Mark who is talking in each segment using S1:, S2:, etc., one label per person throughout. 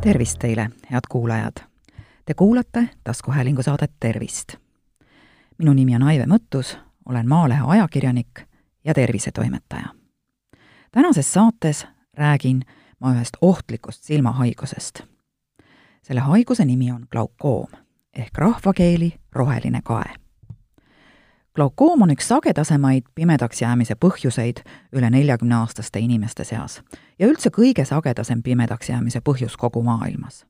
S1: tervist teile, head kuulajad! Te kuulate taskuhäälingu saadet Tervist. minu nimi on Aive Mõttus, olen Maalehe ajakirjanik ja tervisetoimetaja. tänases saates räägin ma ühest ohtlikust silmahaigusest. selle haiguse nimi on glaukoom ehk rahvakeeli roheline kae glaukoom on üks sagedasemaid pimedaks jäämise põhjuseid üle neljakümneaastaste inimeste seas ja üldse kõige sagedasem pimedaks jäämise põhjus kogu maailmas.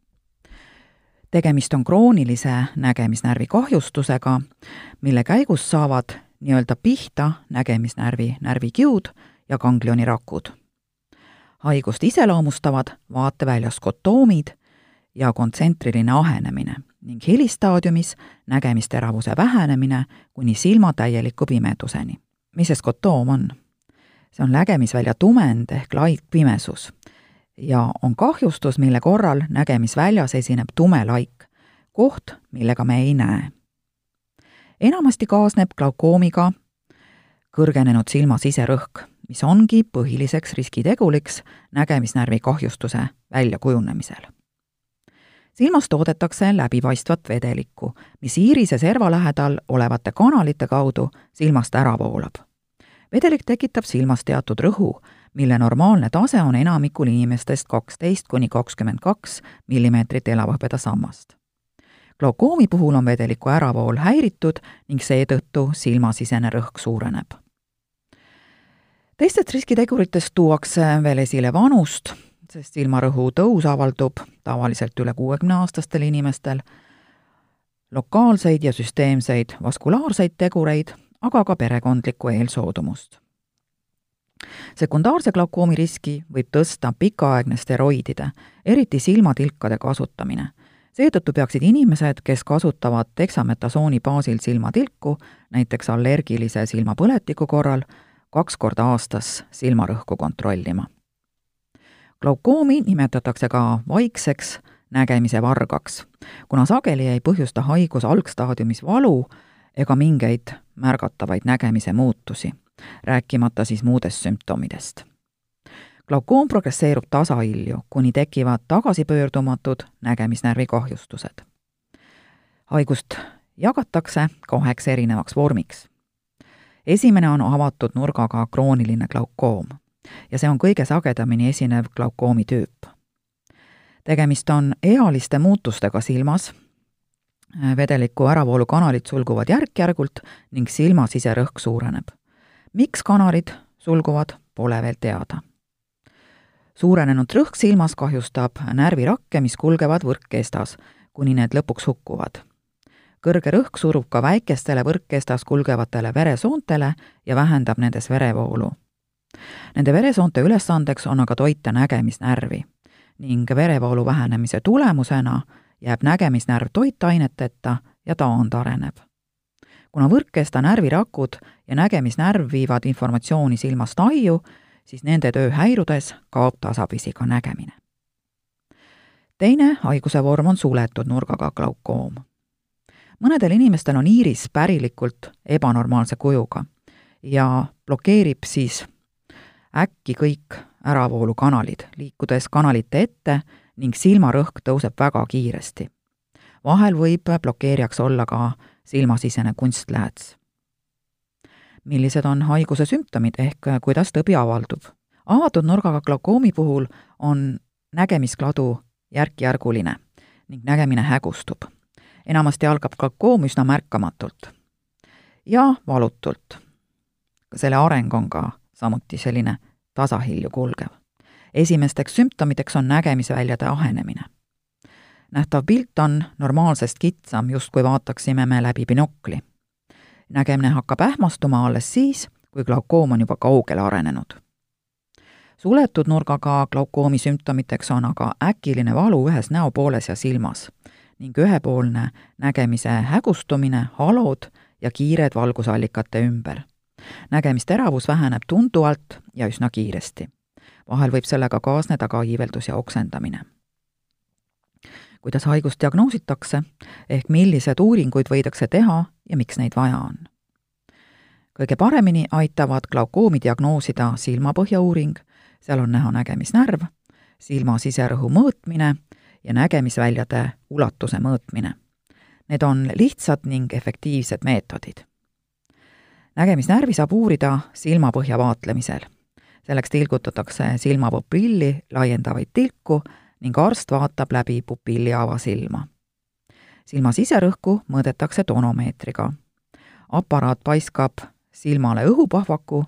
S1: tegemist on kroonilise nägemisnärvi kahjustusega, mille käigus saavad nii-öelda pihta nägemisnärvi närvikiud ja ganglionirakud. haigust iseloomustavad vaatevälja skotoomid ja kontsentriline ahenemine ning helistaadiumis nägemisteravuse vähenemine kuni silma täieliku pimeduseni. mis see skotoom on? see on nägemisvälja tumend ehk laik pimesus ja on kahjustus, mille korral nägemisväljas esineb tume laik, koht, millega me ei näe. enamasti kaasneb glaukoomiga kõrgenenud silma siserõhk, mis ongi põhiliseks riskiteguriks nägemisnärvi kahjustuse väljakujunemisel silmas toodetakse läbipaistvat vedelikku, mis iirise serva lähedal olevate kanalite kaudu silmast ära voolab. vedelik tekitab silmas teatud rõhu, mille normaalne tase on enamikul inimestest kaksteist kuni kakskümmend kaks millimeetrit elavhõbeda sammast. glaukoomi puhul on vedeliku äravool häiritud ning seetõttu silmasisene rõhk suureneb. teistest riskiteguritest tuuakse veel esile vanust, sest silmarõhu tõus avaldub tavaliselt üle kuuekümneaastastel inimestel, lokaalseid ja süsteemseid vaskulaarseid tegureid, aga ka perekondlikku eelsoodumust. sekundaarse glaukoomi riski võib tõsta pikaaegne steroidide, eriti silmatilkade kasutamine. seetõttu peaksid inimesed, kes kasutavad deksametasooni baasil silmatilku, näiteks allergilise silmapõletiku korral, kaks korda aastas silmarõhku kontrollima glaukoomi nimetatakse ka vaikseks nägemise vargaks, kuna sageli ei põhjusta haigus algstaadiumis valu ega mingeid märgatavaid nägemise muutusi, rääkimata siis muudest sümptomidest. glaukoom progresseerub tasahilju, kuni tekivad tagasipöördumatud nägemisnärvi kahjustused. haigust jagatakse kaheks erinevaks vormiks. esimene on avatud nurgaga krooniline glaukoom ja see on kõige sagedamini esinev glaukoomi tüüp. tegemist on ealiste muutustega silmas, vedeliku äravoolukanalid sulguvad järk-järgult ning silma siserõhk suureneb. miks kanalid sulguvad, pole veel teada. suurenenud rõhk silmas kahjustab närvirakke, mis kulgevad võrkkestas, kuni need lõpuks hukkuvad kõrge rõhk surub ka väikestele võrkkestas kulgevatele veresoontele ja vähendab nendes verevoolu Nende veresoonte ülesandeks on aga toita nägemisnärvi ning verevoolu vähenemise tulemusena jääb nägemisnärv toitaineteta ja taandareneb. kuna võrkkesta närvirakud ja nägemisnärv viivad informatsiooni silmast aiu, siis nende töö häirudes kaob tasapisi ka nägemine. teine haiguse vorm on suletud nurgaga glaukoom. mõnedel inimestel on iiris pärilikult ebanormaalse kujuga ja blokeerib siis äkki kõik äravoolukanalid, liikudes kanalite ette ning silmarõhk tõuseb väga kiiresti. vahel võib blokeerijaks olla ka silmasisene kunstlääts. millised on haiguse sümptomid ehk kuidas tõbi avaldub? avatud nurgaga glaukoomi puhul on nägemiskladu järk-järguline ning nägemine hägustub. enamasti algab glaukoom üsna märkamatult ja valutult. selle areng on ka samuti selline tasahilju kulgev. esimesteks sümptomiteks on nägemisväljade ahenemine. nähtav pilt on normaalsest kitsam, justkui vaataksime me läbi binokli. nägemine hakkab ähmastuma alles siis, kui glaukoom on juba kaugele arenenud. suletud nurgaga glaukoomi sümptomiteks on aga äkiline valu ühes näopooles ja silmas ning ühepoolne nägemise hägustumine, halod ja kiired valgusallikate ümber nägemisteravus väheneb tunduvalt ja üsna kiiresti. vahel võib sellega kaasneda ka iiveldus ja oksendamine. kuidas haigust diagnoositakse, ehk millised uuringuid võidakse teha ja miks neid vaja on? kõige paremini aitavad glaukoomi diagnoosida silmapõhjauuring, seal on näha nägemisnärv, silma siserõhu mõõtmine ja nägemisväljade ulatuse mõõtmine. Need on lihtsad ning efektiivsed meetodid. Nägemisnärvi saab uurida silmapõhja vaatlemisel. selleks tilgutatakse silmapupilli laiendavaid tilku ning arst vaatab läbi pupilli avasilma. silma siserõhku mõõdetakse tonomeetriga. aparaat paiskab silmale õhupahvaku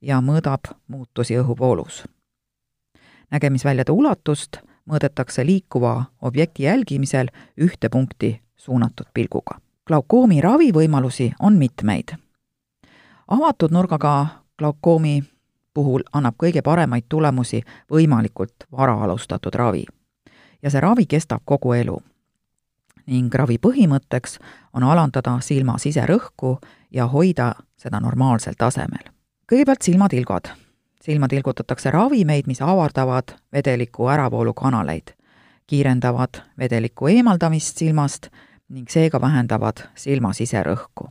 S1: ja mõõdab muutusi õhuvoolus. nägemisväljade ulatust mõõdetakse liikuva objekti jälgimisel ühte punkti suunatud pilguga. glaukoomi ravivõimalusi on mitmeid. Avatud nurgaga glaukoomi puhul annab kõige paremaid tulemusi võimalikult vara alustatud ravi. ja see ravi kestab kogu elu. ning ravi põhimõtteks on alandada silma siserõhku ja hoida seda normaalsel tasemel. kõigepealt silmatilgad. silma tilgutatakse ravimeid, mis avardavad vedeliku äravoolukanaleid, kiirendavad vedeliku eemaldamist silmast ning seega vähendavad silma siserõhku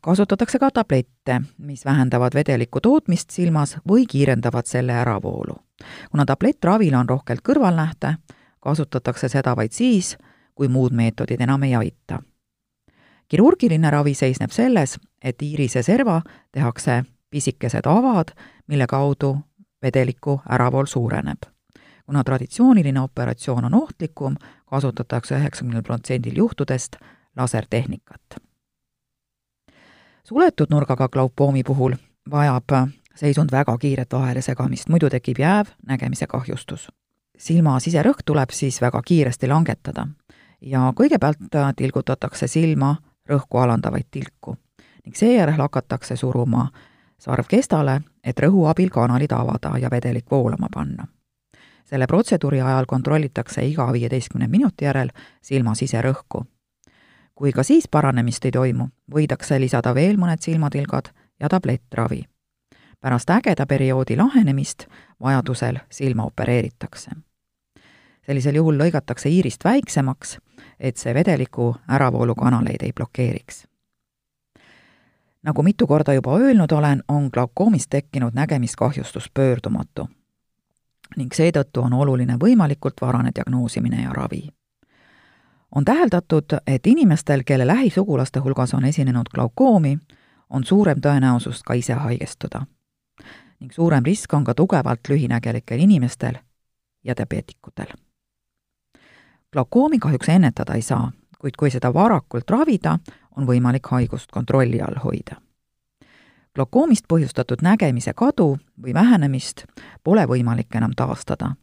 S1: kasutatakse ka tablette, mis vähendavad vedeliku tootmist silmas või kiirendavad selle äravoolu. kuna tablettravil on rohkelt kõrvalnähte, kasutatakse seda vaid siis, kui muud meetodid enam ei aita. kirurgiline ravi seisneb selles, et iirise serva tehakse pisikesed avad, mille kaudu vedeliku äravool suureneb. kuna traditsiooniline operatsioon on ohtlikum, kasutatakse üheksakümnel protsendil juhtudest lasertehnikat suletud nurgaga glaukoomi puhul vajab seisund väga kiiret vahelesegamist, muidu tekib jääv nägemise kahjustus. silma siserõhk tuleb siis väga kiiresti langetada ja kõigepealt tilgutatakse silma rõhku alandavaid tilku ning seejärel hakatakse suruma sarv kestale, et rõhu abil kanalid avada ja vedelik voolama panna. selle protseduuri ajal kontrollitakse iga viieteistkümne minuti järel silma siserõhku kui ka siis paranemist ei toimu, võidakse lisada veel mõned silmatilgad ja tablettravi. pärast ägeda perioodi lahenemist vajadusel silma opereeritakse. sellisel juhul lõigatakse iirist väiksemaks, et see vedeliku äravoolukanaleid ei blokeeriks. nagu mitu korda juba öelnud olen, on glaukoomist tekkinud nägemiskahjustus pöördumatu ning seetõttu on oluline võimalikult varane diagnoosimine ja ravi on täheldatud, et inimestel, kelle lähisugulaste hulgas on esinenud glaukoomi, on suurem tõenäosus ka ise haigestuda. ning suurem risk on ka tugevalt lühinägelikel inimestel ja diabeetikutel. glaukoomi kahjuks ennetada ei saa, kuid kui seda varakult ravida, on võimalik haigust kontrolli all hoida. glaukoomist põhjustatud nägemise kadu või vähenemist pole võimalik enam taastada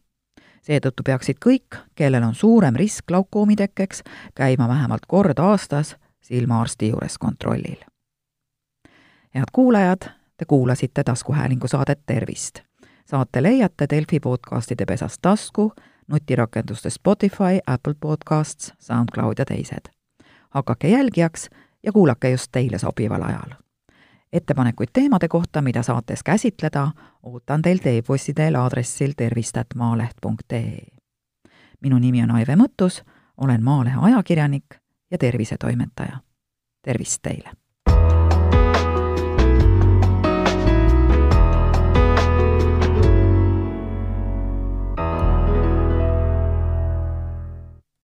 S1: seetõttu peaksid kõik, kellel on suurem risk glaukoomi tekkeks, käima vähemalt kord aastas silmaarsti juures kontrollil. head kuulajad, te kuulasite taskuhäälingu saadet Tervist. saate leiate Delfi podcastide pesast tasku, nutirakenduste Spotify, Apple Podcasts, SoundCloud ja teised. hakake jälgijaks ja kuulake just teile sobival ajal ettepanekuid teemade kohta, mida saates käsitleda, ootan teilt e-postidel aadressil tervist.maaleht.ee. minu nimi on Aive Mõttus, olen Maalehe ajakirjanik ja tervisetoimetaja. tervist teile!